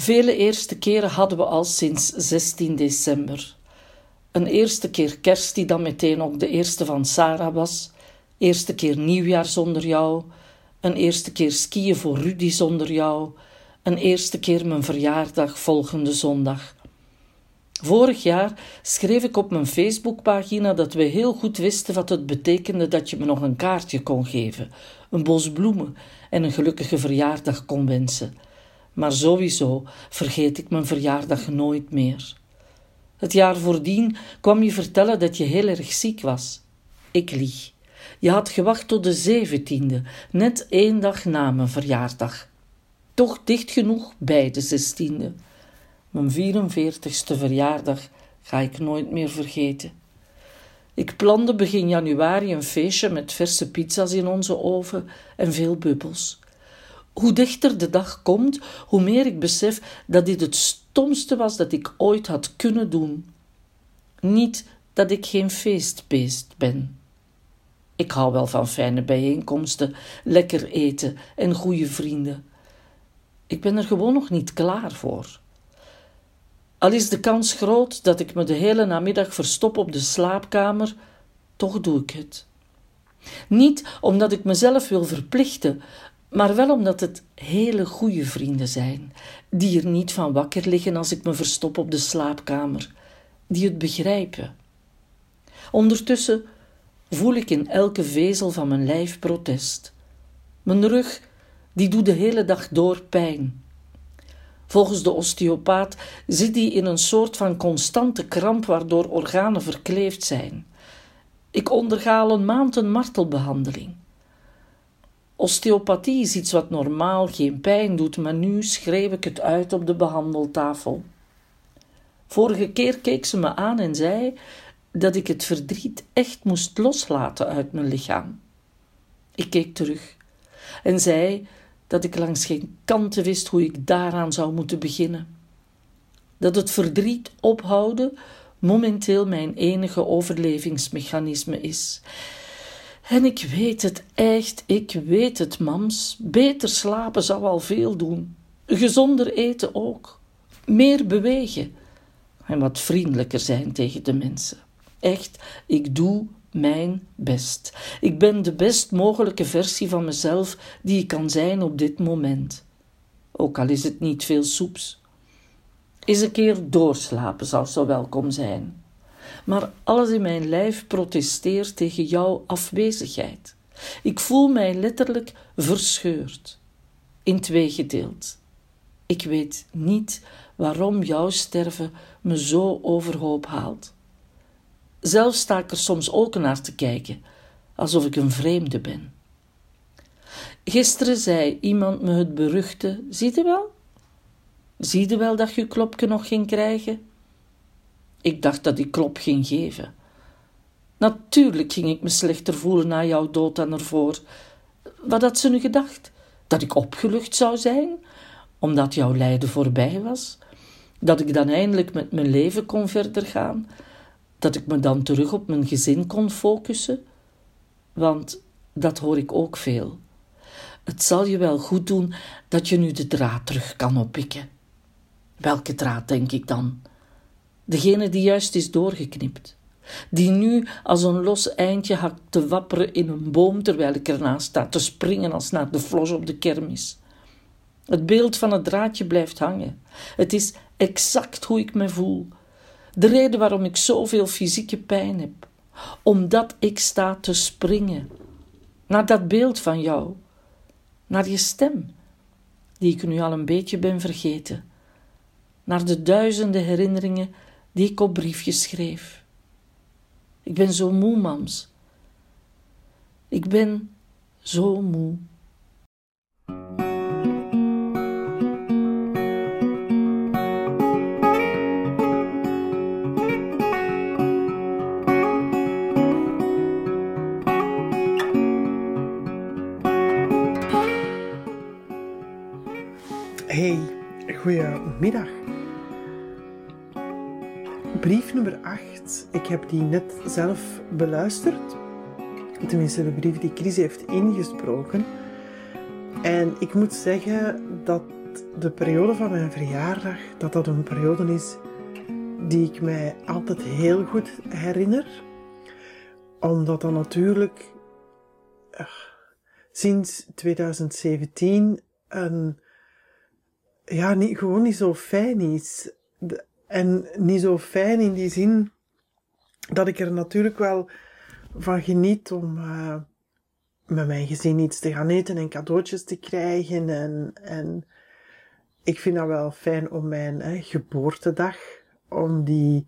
Vele eerste keren hadden we al sinds 16 december. Een eerste keer kerst die dan meteen ook de eerste van Sarah was. Eerste keer nieuwjaar zonder jou. Een eerste keer skiën voor Rudy zonder jou. Een eerste keer mijn verjaardag volgende zondag. Vorig jaar schreef ik op mijn Facebookpagina dat we heel goed wisten wat het betekende dat je me nog een kaartje kon geven, een bos bloemen en een gelukkige verjaardag kon wensen. Maar sowieso vergeet ik mijn verjaardag nooit meer. Het jaar voordien kwam je vertellen dat je heel erg ziek was. Ik lieg. Je had gewacht tot de zeventiende, net één dag na mijn verjaardag. Toch dicht genoeg bij de zestiende. Mijn 44ste verjaardag ga ik nooit meer vergeten. Ik plande begin januari een feestje met verse pizza's in onze oven en veel bubbels. Hoe dichter de dag komt, hoe meer ik besef dat dit het stomste was dat ik ooit had kunnen doen. Niet dat ik geen feestbeest ben. Ik hou wel van fijne bijeenkomsten, lekker eten en goede vrienden. Ik ben er gewoon nog niet klaar voor. Al is de kans groot dat ik me de hele namiddag verstop op de slaapkamer, toch doe ik het. Niet omdat ik mezelf wil verplichten, maar wel omdat het hele goede vrienden zijn, die er niet van wakker liggen als ik me verstop op de slaapkamer, die het begrijpen. Ondertussen voel ik in elke vezel van mijn lijf protest. Mijn rug, die doet de hele dag door pijn. Volgens de osteopaat zit die in een soort van constante kramp waardoor organen verkleefd zijn. Ik onderga al een maand een martelbehandeling. Osteopathie is iets wat normaal geen pijn doet, maar nu schreef ik het uit op de behandeltafel. Vorige keer keek ze me aan en zei dat ik het verdriet echt moest loslaten uit mijn lichaam. Ik keek terug en zei dat ik langs geen kanten wist hoe ik daaraan zou moeten beginnen. Dat het verdriet ophouden momenteel mijn enige overlevingsmechanisme is. En ik weet het echt, ik weet het, mams. Beter slapen zou al veel doen. Gezonder eten ook. Meer bewegen. En wat vriendelijker zijn tegen de mensen. Echt, ik doe mijn best. Ik ben de best mogelijke versie van mezelf die ik kan zijn op dit moment. Ook al is het niet veel soeps. Eens een keer doorslapen zou zo welkom zijn. Maar alles in mijn lijf protesteert tegen jouw afwezigheid. Ik voel mij letterlijk verscheurd, in twee gedeeld. Ik weet niet waarom jouw sterven me zo overhoop haalt. Zelf sta ik er soms ook naar te kijken, alsof ik een vreemde ben. Gisteren zei iemand me het beruchte: Zie je wel? Zie je wel dat je klopje nog ging krijgen? Ik dacht dat ik klop ging geven. Natuurlijk ging ik me slechter voelen na jouw dood dan ervoor. Wat had ze nu gedacht? Dat ik opgelucht zou zijn, omdat jouw lijden voorbij was? Dat ik dan eindelijk met mijn leven kon verder gaan? dat ik me dan terug op mijn gezin kon focussen? Want dat hoor ik ook veel. Het zal je wel goed doen dat je nu de draad terug kan oppikken. Welke draad denk ik dan? Degene die juist is doorgeknipt. Die nu als een los eindje hakt te wapperen in een boom terwijl ik ernaast sta te springen als naar de flos op de kermis. Het beeld van het draadje blijft hangen. Het is exact hoe ik me voel. De reden waarom ik zoveel fysieke pijn heb. Omdat ik sta te springen. Naar dat beeld van jou. Naar je stem, die ik nu al een beetje ben vergeten. Naar de duizenden herinneringen die ik schreef. Ik ben zo moe, mams. Ik ben zo moe. Goedemiddag. Brief nummer 8. Ik heb die net zelf beluisterd. Tenminste, de brief die Chris heeft ingesproken. En ik moet zeggen dat de periode van mijn verjaardag, dat dat een periode is die ik mij altijd heel goed herinner. Omdat dat natuurlijk uh, sinds 2017 een, ja, niet, gewoon niet zo fijn is. En niet zo fijn in die zin dat ik er natuurlijk wel van geniet om uh, met mijn gezin iets te gaan eten en cadeautjes te krijgen. En, en ik vind dat wel fijn om mijn geboortedag, om die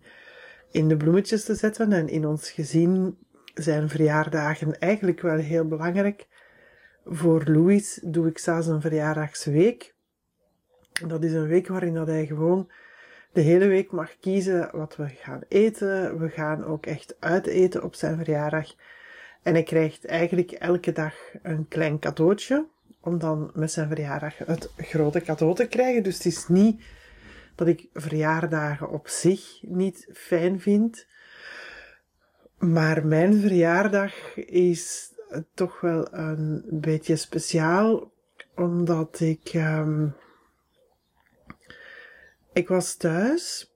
in de bloemetjes te zetten. En in ons gezin zijn verjaardagen eigenlijk wel heel belangrijk. Voor Louis doe ik zelfs een verjaardagsweek. Dat is een week waarin dat hij gewoon de hele week mag kiezen wat we gaan eten. We gaan ook echt uiteten op zijn verjaardag. En hij krijgt eigenlijk elke dag een klein cadeautje. Om dan met zijn verjaardag het grote cadeau te krijgen. Dus het is niet dat ik verjaardagen op zich niet fijn vind. Maar mijn verjaardag is toch wel een beetje speciaal. Omdat ik, um, ik was thuis.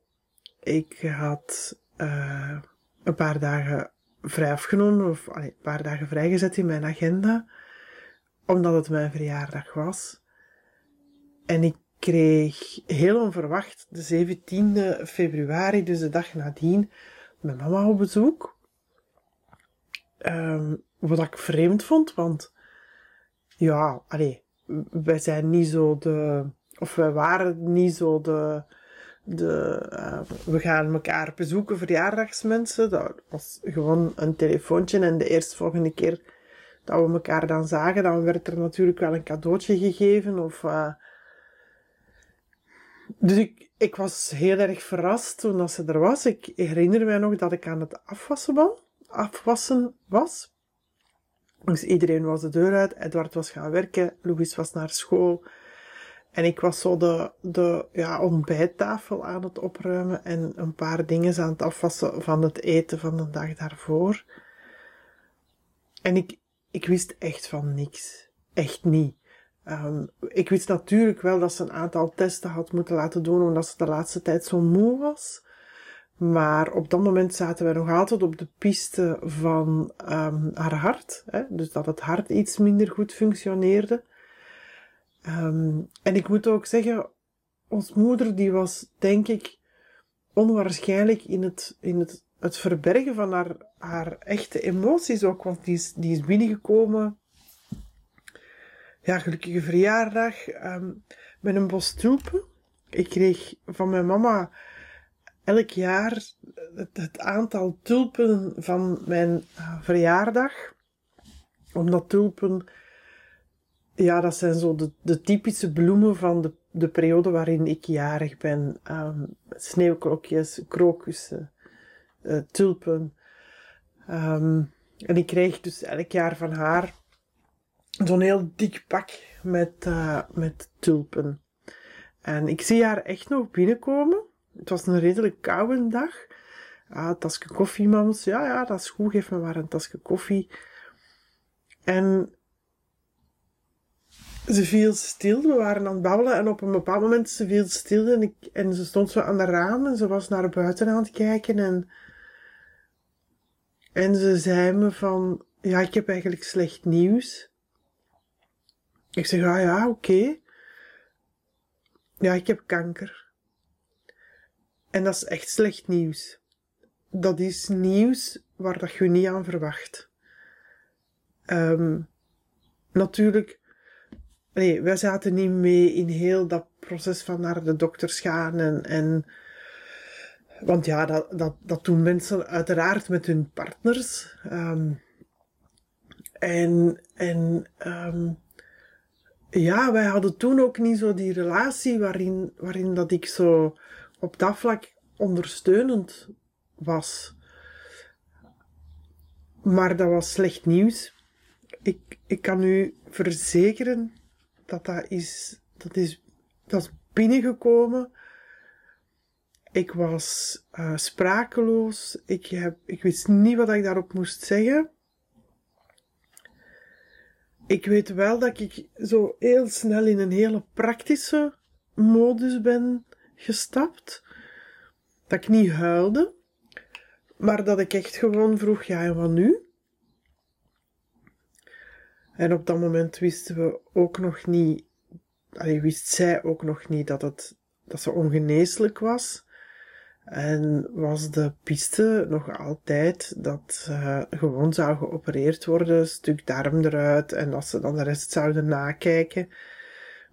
Ik had uh, een paar dagen vrij afgenomen, of allee, een paar dagen vrijgezet in mijn agenda, omdat het mijn verjaardag was. En ik kreeg heel onverwacht de 17e februari, dus de dag nadien, mijn mama op bezoek. Um, wat ik vreemd vond, want ja, allee, wij zijn niet zo de, of wij waren niet zo de, de, uh, we gaan elkaar bezoeken, verjaardagsmensen. Dat was gewoon een telefoontje en de eerstvolgende keer dat we elkaar dan zagen, dan werd er natuurlijk wel een cadeautje gegeven of, uh, dus ik, ik was heel erg verrast toen ze er was. Ik herinner mij nog dat ik aan het afwassen was. Afwassen was. Dus iedereen was de deur uit. Edward was gaan werken. Louis was naar school. En ik was zo de, de ja, ontbijttafel aan het opruimen en een paar dingen aan het afwassen van het eten van de dag daarvoor. En ik, ik wist echt van niks. Echt niet. Um, ik wist natuurlijk wel dat ze een aantal testen had moeten laten doen omdat ze de laatste tijd zo moe was. Maar op dat moment zaten wij nog altijd op de piste van um, haar hart. Hè? Dus dat het hart iets minder goed functioneerde. Um, en ik moet ook zeggen, ons moeder die was denk ik onwaarschijnlijk in het, in het, het verbergen van haar, haar echte emoties ook. Want die is, die is binnengekomen. Ja, gelukkige verjaardag. Um, met een bos tulpen. Ik kreeg van mijn mama elk jaar het, het aantal tulpen van mijn uh, verjaardag. Omdat tulpen ja, dat zijn zo de, de typische bloemen van de, de periode waarin ik jarig ben. Um, sneeuwklokjes, krokussen, uh, tulpen. Um, en ik krijg dus elk jaar van haar zo'n heel dik pak met, uh, met tulpen. En ik zie haar echt nog binnenkomen. Het was een redelijk koude dag. Ah, tasje koffie, mams. Ja, ja, dat is goed. Geef me maar een tasje koffie. En ze viel stil. We waren aan het babbelen en op een bepaald moment ze viel stil en, ik, en ze stond zo aan de raam en ze was naar buiten aan het kijken en, en ze zei me van, ja, ik heb eigenlijk slecht nieuws. Ik zeg, ah ja, oké. Ja, ik heb kanker. En dat is echt slecht nieuws. Dat is nieuws waar dat je niet aan verwacht. Um, natuurlijk, nee, wij zaten niet mee in heel dat proces van naar de dokters gaan en, en want ja, dat, dat, dat doen mensen uiteraard met hun partners. Um, en, en, um, ja, wij hadden toen ook niet zo die relatie waarin, waarin dat ik zo op dat vlak ondersteunend was. Maar dat was slecht nieuws. Ik, ik kan u verzekeren dat dat is, dat is, dat is binnengekomen. Ik was uh, sprakeloos. Ik, heb, ik wist niet wat ik daarop moest zeggen. Ik weet wel dat ik zo heel snel in een hele praktische modus ben gestapt. Dat ik niet huilde, maar dat ik echt gewoon vroeg, ja, en wat nu? En op dat moment wisten we ook nog niet, wist zij ook nog niet dat, het, dat ze ongeneeslijk was. En was de piste nog altijd dat ze gewoon zou geopereerd worden, een stuk darm eruit, en dat ze dan de rest zouden nakijken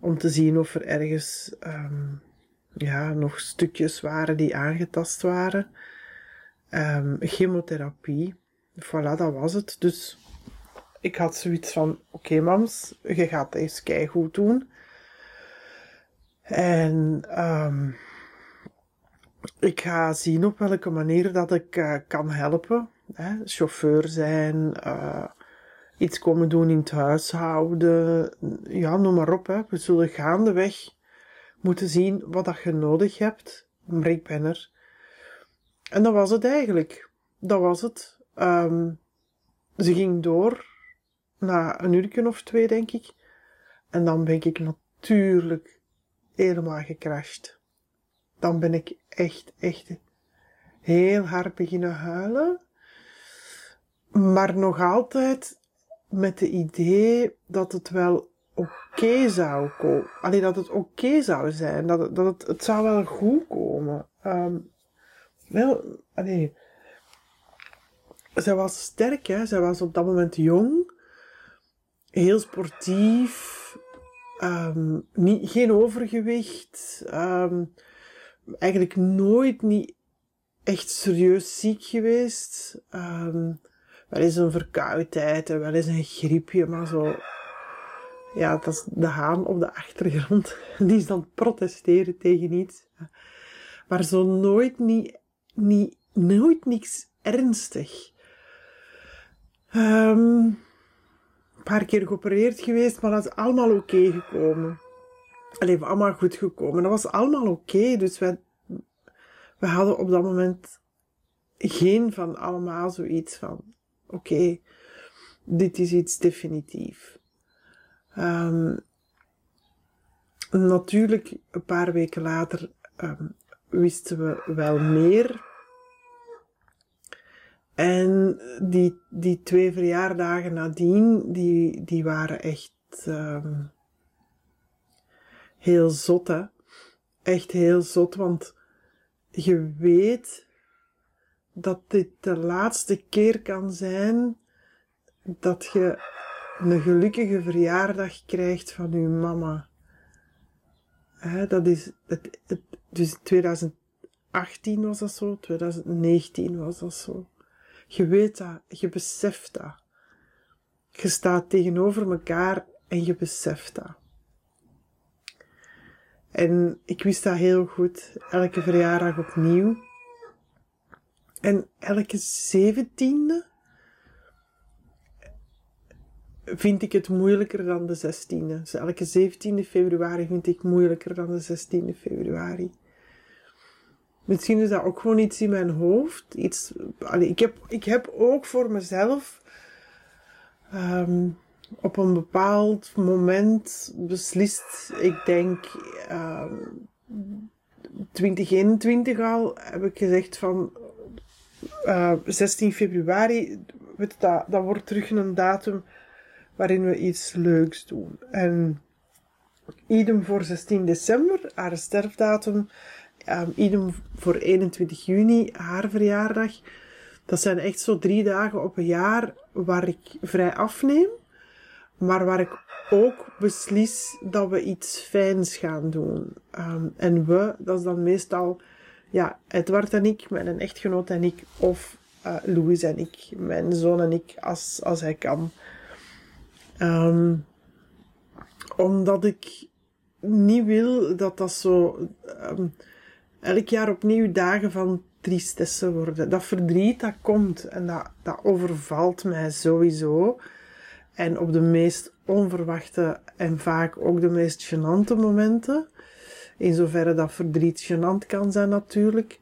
om te zien of er ergens um, ja, nog stukjes waren die aangetast waren. Um, chemotherapie. Voilà, dat was het. Dus ik had zoiets van, oké mams, je gaat deze keigoed doen. En um, ik ga zien op welke manier dat ik uh, kan helpen. Hè? Chauffeur zijn, uh, iets komen doen in het huishouden. Ja, noem maar op. Hè. We zullen gaandeweg moeten zien wat dat je nodig hebt. Maar ik. En dat was het eigenlijk. Dat was het. Um, ze ging door. Na een uur of twee, denk ik. En dan ben ik natuurlijk helemaal gecrashed. Dan ben ik echt, echt heel hard beginnen huilen. Maar nog altijd met de idee dat het wel oké zou komen. Alleen dat het oké zou zijn. Dat het, dat het, het zou wel goed komen. Um, wel, allee. Zij was sterk, hè. Zij was op dat moment jong. Heel sportief. Um, niet, geen overgewicht. Um, eigenlijk nooit niet echt serieus ziek geweest. Um, wel eens een verkoudheid en wel eens een griepje, maar zo. Ja, dat is de haan op de achtergrond. Die is dan protesteren tegen iets. Maar zo nooit niet, niet nooit niks ernstig. Paar keer geopereerd geweest, maar dat is allemaal oké okay gekomen. Allee, allemaal goed gekomen. Dat was allemaal oké, dus wij, we hadden op dat moment geen van allemaal zoiets van, oké, dit is iets definitief. Um, natuurlijk, een paar weken later um, wisten we wel meer. En die, die twee verjaardagen nadien, die, die waren echt um, heel zot, hè. Echt heel zot, want je weet dat dit de laatste keer kan zijn dat je een gelukkige verjaardag krijgt van je mama. Dat is, het, het, dus 2018 was dat zo, 2019 was dat zo. Je weet dat, je beseft dat. Je staat tegenover elkaar en je beseft dat. En ik wist dat heel goed, elke verjaardag opnieuw. En elke zeventiende vind ik het moeilijker dan de 16e. Dus elke 17e februari vind ik moeilijker dan de 16e februari. Misschien is dat ook gewoon iets in mijn hoofd. Iets, allee, ik, heb, ik heb ook voor mezelf um, op een bepaald moment beslist, ik denk um, 2021 al, heb ik gezegd van uh, eh, 16 februari, weet dat, dat wordt terug een datum waarin we iets leuks doen. En idem voor 16 december, haar sterfdatum. Um, idem voor 21 juni, haar verjaardag. Dat zijn echt zo drie dagen op een jaar waar ik vrij afneem. Maar waar ik ook beslis dat we iets fijns gaan doen. Um, en we, dat is dan meestal, ja, Edward en ik, mijn echtgenoot en ik, of uh, Louis en ik, mijn zoon en ik, als, als hij kan. Um, omdat ik niet wil dat dat zo elk jaar opnieuw dagen van tristesse worden. Dat verdriet dat komt en dat, dat overvalt mij sowieso. En op de meest onverwachte en vaak ook de meest gênante momenten. In zoverre dat verdriet gênant kan zijn natuurlijk.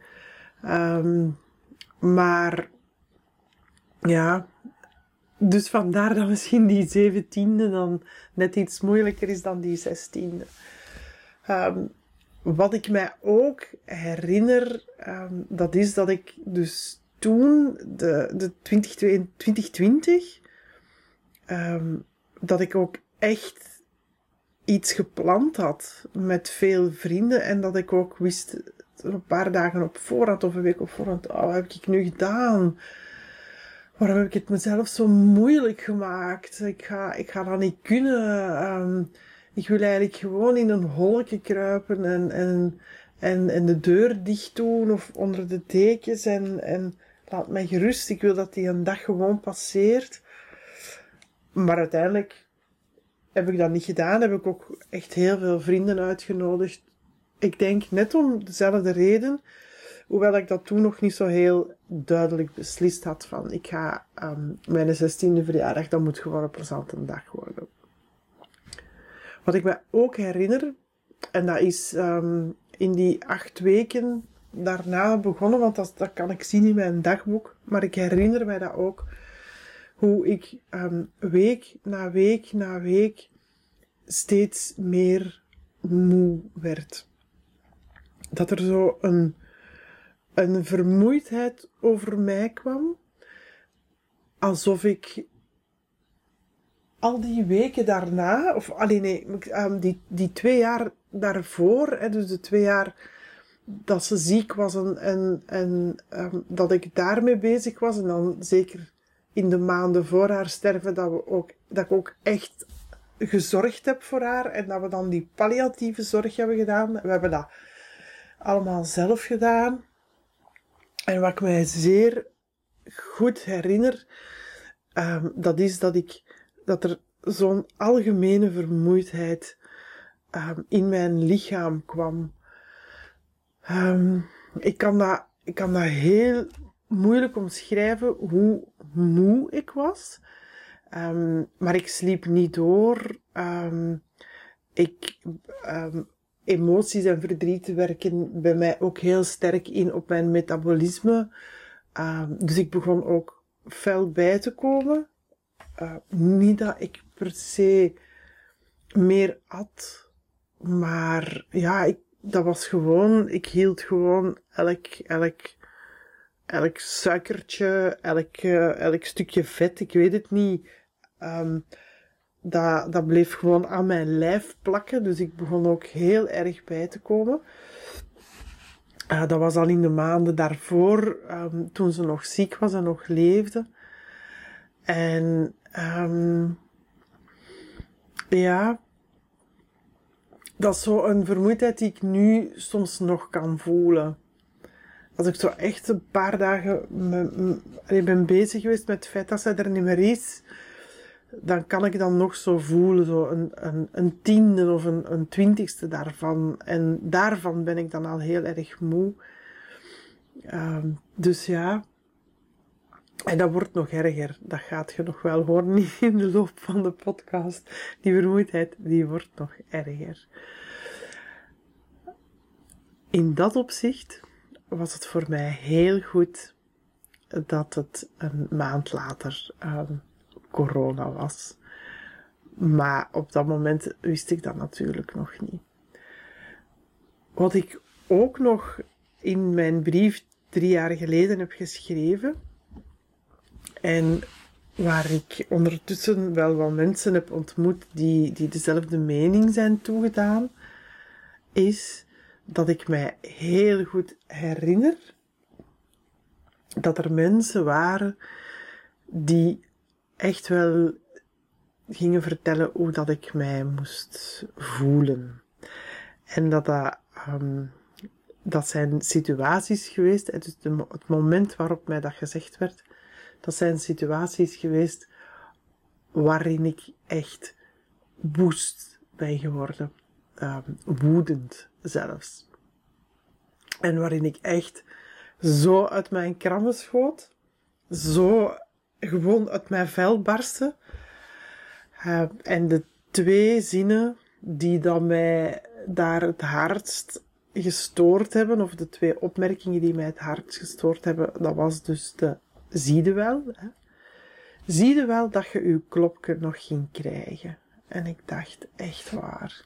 Um, maar ja, dus vandaar dat misschien die zeventiende dan net iets moeilijker is dan die zestiende. Um, wat ik mij ook herinner, ehm, dat is dat ik dus toen, de, de 2020, ehm, dat ik ook echt iets gepland had met veel vrienden en dat ik ook wist een paar dagen op voorhand of een week op voorhand, oh, wat heb ik nu gedaan? Waarom heb ik het mezelf zo moeilijk gemaakt? Ik ga, ik ga dat niet kunnen. Um, ik wil eigenlijk gewoon in een holkje kruipen en, en, en, en de deur dicht doen of onder de dekens en, en laat mij gerust. Ik wil dat die een dag gewoon passeert. Maar uiteindelijk heb ik dat niet gedaan. Heb ik ook echt heel veel vrienden uitgenodigd. Ik denk net om dezelfde reden. Hoewel ik dat toen nog niet zo heel duidelijk beslist had van ik ga um, mijn 16e verjaardag, dat moet gewoon een plezante dag worden. Wat ik me ook herinner, en dat is um, in die acht weken daarna begonnen, want dat, dat kan ik zien in mijn dagboek, maar ik herinner mij dat ook, hoe ik um, week na week na week steeds meer moe werd. Dat er zo een, een vermoeidheid over mij kwam, alsof ik al die weken daarna, of alleen nee, um, die, die twee jaar daarvoor, hè, dus de twee jaar dat ze ziek was en, en, en um, dat ik daarmee bezig was, en dan zeker in de maanden voor haar sterven, dat, we ook, dat ik ook echt gezorgd heb voor haar en dat we dan die palliatieve zorg hebben gedaan. We hebben dat allemaal zelf gedaan. En wat ik mij zeer goed herinner, um, dat is dat ik dat er zo'n algemene vermoeidheid um, in mijn lichaam kwam. Um, ik, kan dat, ik kan dat heel moeilijk omschrijven hoe moe ik was. Um, maar ik sliep niet door. ik, emoties en verdriet werken bij mij ook heel sterk in op mijn metabolisme. dus ik begon ook fel bij te komen. Uh, niet dat ik per se meer at, maar ja, ik, dat was gewoon, ik hield gewoon elk, elk, elk suikertje, elk, uh, elk stukje vet, ik weet het niet. Um, dat, dat bleef gewoon aan mijn lijf plakken, dus ik begon ook heel erg bij te komen. Uh, dat was al in de maanden daarvoor, um, toen ze nog ziek was en nog leefde. En Um, ja, dat is zo een vermoeidheid die ik nu soms nog kan voelen. Als ik zo echt een paar dagen me, ben bezig geweest met het feit dat zij er niet meer is, dan kan ik dan nog zo voelen, zo een, een, een tiende of een, een twintigste daarvan. En daarvan ben ik dan al heel erg moe. Um, dus ja, en dat wordt nog erger. Dat gaat je nog wel horen in de loop van de podcast. Die vermoeidheid, die wordt nog erger. In dat opzicht was het voor mij heel goed dat het een maand later um, corona was. Maar op dat moment wist ik dat natuurlijk nog niet. Wat ik ook nog in mijn brief drie jaar geleden heb geschreven, en waar ik ondertussen wel wat mensen heb ontmoet die, die dezelfde mening zijn toegedaan, is dat ik mij heel goed herinner dat er mensen waren die echt wel gingen vertellen hoe dat ik mij moest voelen. En dat dat, dat zijn situaties geweest, het, het moment waarop mij dat gezegd werd, dat zijn situaties geweest waarin ik echt woest ben geworden. Um, woedend zelfs. En waarin ik echt zo uit mijn krammen schoot. Zo gewoon uit mijn vel barstte. Uh, en de twee zinnen die dan mij daar het hardst gestoord hebben, of de twee opmerkingen die mij het hardst gestoord hebben, dat was dus de zie je wel, hè? zie je wel dat je uw klopje nog ging krijgen. En ik dacht, echt waar.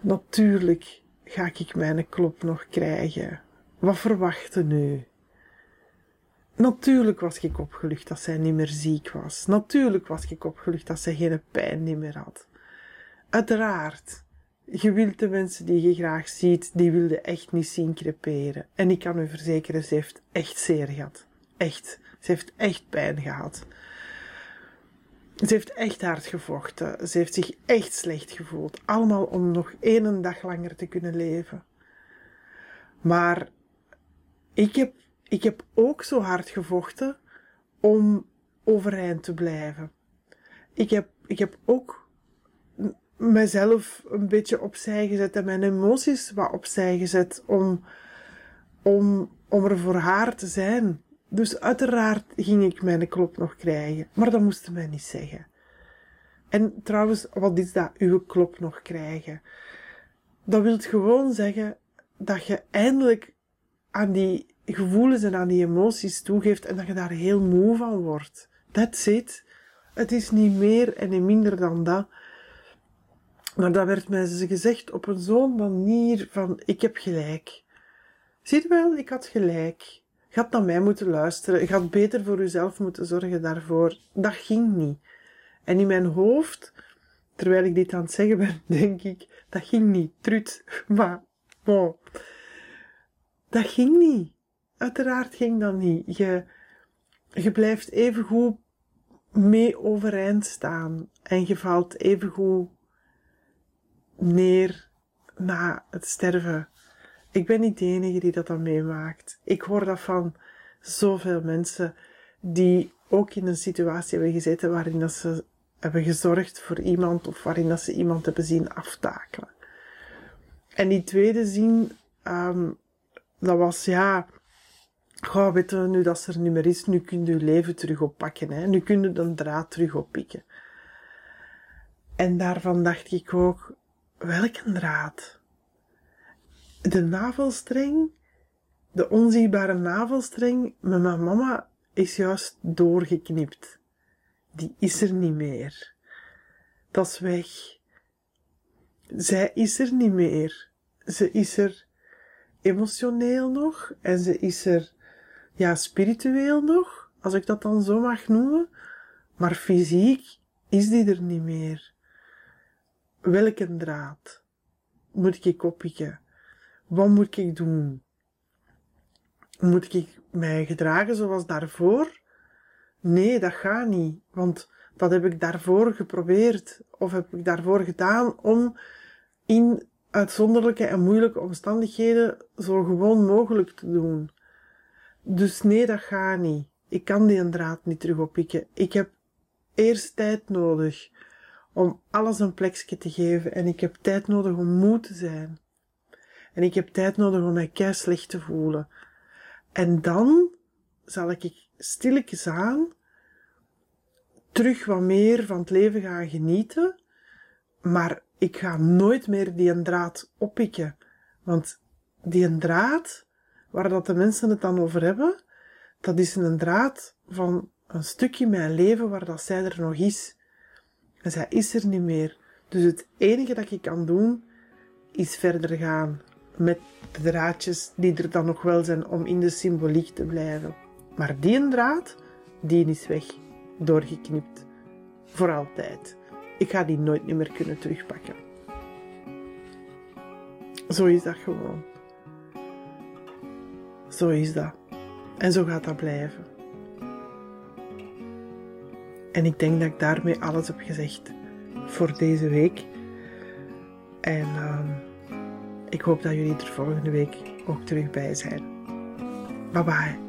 Natuurlijk ga ik mijn klop nog krijgen? Wat verwachtte nu? Natuurlijk was ik opgelucht dat zij niet meer ziek was. Natuurlijk was ik opgelucht dat zij geen pijn meer had. Uiteraard. Je wilt de mensen die je graag ziet, die wilde echt niet zien creperen. En ik kan u verzekeren, ze heeft echt zeer gehad. Echt. Ze heeft echt pijn gehad. Ze heeft echt hard gevochten. Ze heeft zich echt slecht gevoeld. Allemaal om nog één dag langer te kunnen leven. Maar ik heb, ik heb ook zo hard gevochten om overeind te blijven. Ik heb, ik heb ook mezelf een beetje opzij gezet en mijn emoties wat opzij gezet om, om, om er voor haar te zijn. Dus uiteraard ging ik mijn klop nog krijgen, maar dat moesten mij niet zeggen. En trouwens, wat is dat, uw klop nog krijgen? Dat wil gewoon zeggen dat je eindelijk aan die gevoelens en aan die emoties toegeeft en dat je daar heel moe van wordt. That's it. Het is niet meer en niet minder dan dat. Maar dat werd mij gezegd op een zo'n manier van, ik heb gelijk. Zie je wel, ik had gelijk. Je had naar mij moeten luisteren. Je had beter voor jezelf moeten zorgen daarvoor. Dat ging niet. En in mijn hoofd, terwijl ik dit aan het zeggen ben, denk ik, dat ging niet. Trut. Maar, bon. Dat ging niet. Uiteraard ging dat niet. Je, je blijft even goed mee overeind staan. En je valt even goed neer na het sterven. Ik ben niet de enige die dat dan meemaakt. Ik hoor dat van zoveel mensen die ook in een situatie hebben gezeten waarin dat ze hebben gezorgd voor iemand of waarin dat ze iemand hebben zien aftakelen. En die tweede zin, um, dat was ja, Goh, weet je, nu dat er niet meer is, nu kun je je leven terug oppakken. Hè? Nu kun je de draad terug oppikken. En daarvan dacht ik ook, welke draad? De navelstreng, de onzichtbare navelstreng met mijn mama is juist doorgeknipt. Die is er niet meer. Dat is weg. Zij is er niet meer. Ze is er emotioneel nog en ze is er ja, spiritueel nog, als ik dat dan zo mag noemen. Maar fysiek is die er niet meer. Welke draad moet ik oppikken? Wat moet ik doen? Moet ik mij gedragen zoals daarvoor? Nee, dat gaat niet. Want dat heb ik daarvoor geprobeerd. Of heb ik daarvoor gedaan om in uitzonderlijke en moeilijke omstandigheden zo gewoon mogelijk te doen. Dus nee, dat gaat niet. Ik kan die draad niet terug oppikken. Ik heb eerst tijd nodig om alles een plekje te geven. En ik heb tijd nodig om moe te zijn. En ik heb tijd nodig om mij kei slecht te voelen. En dan zal ik stilletjes aan terug wat meer van het leven gaan genieten. Maar ik ga nooit meer die draad oppikken. Want die draad, waar dat de mensen het dan over hebben, dat is een draad van een stukje mijn leven waar dat zij er nog is. En zij is er niet meer. Dus het enige dat ik kan doen, is verder gaan met de draadjes die er dan nog wel zijn om in de symboliek te blijven. Maar die draad, die is weg, doorgeknipt. Voor altijd. Ik ga die nooit meer kunnen terugpakken. Zo is dat gewoon. Zo is dat. En zo gaat dat blijven. En ik denk dat ik daarmee alles heb gezegd voor deze week. En uh, ik hoop dat jullie er volgende week ook terug bij zijn. Bye bye.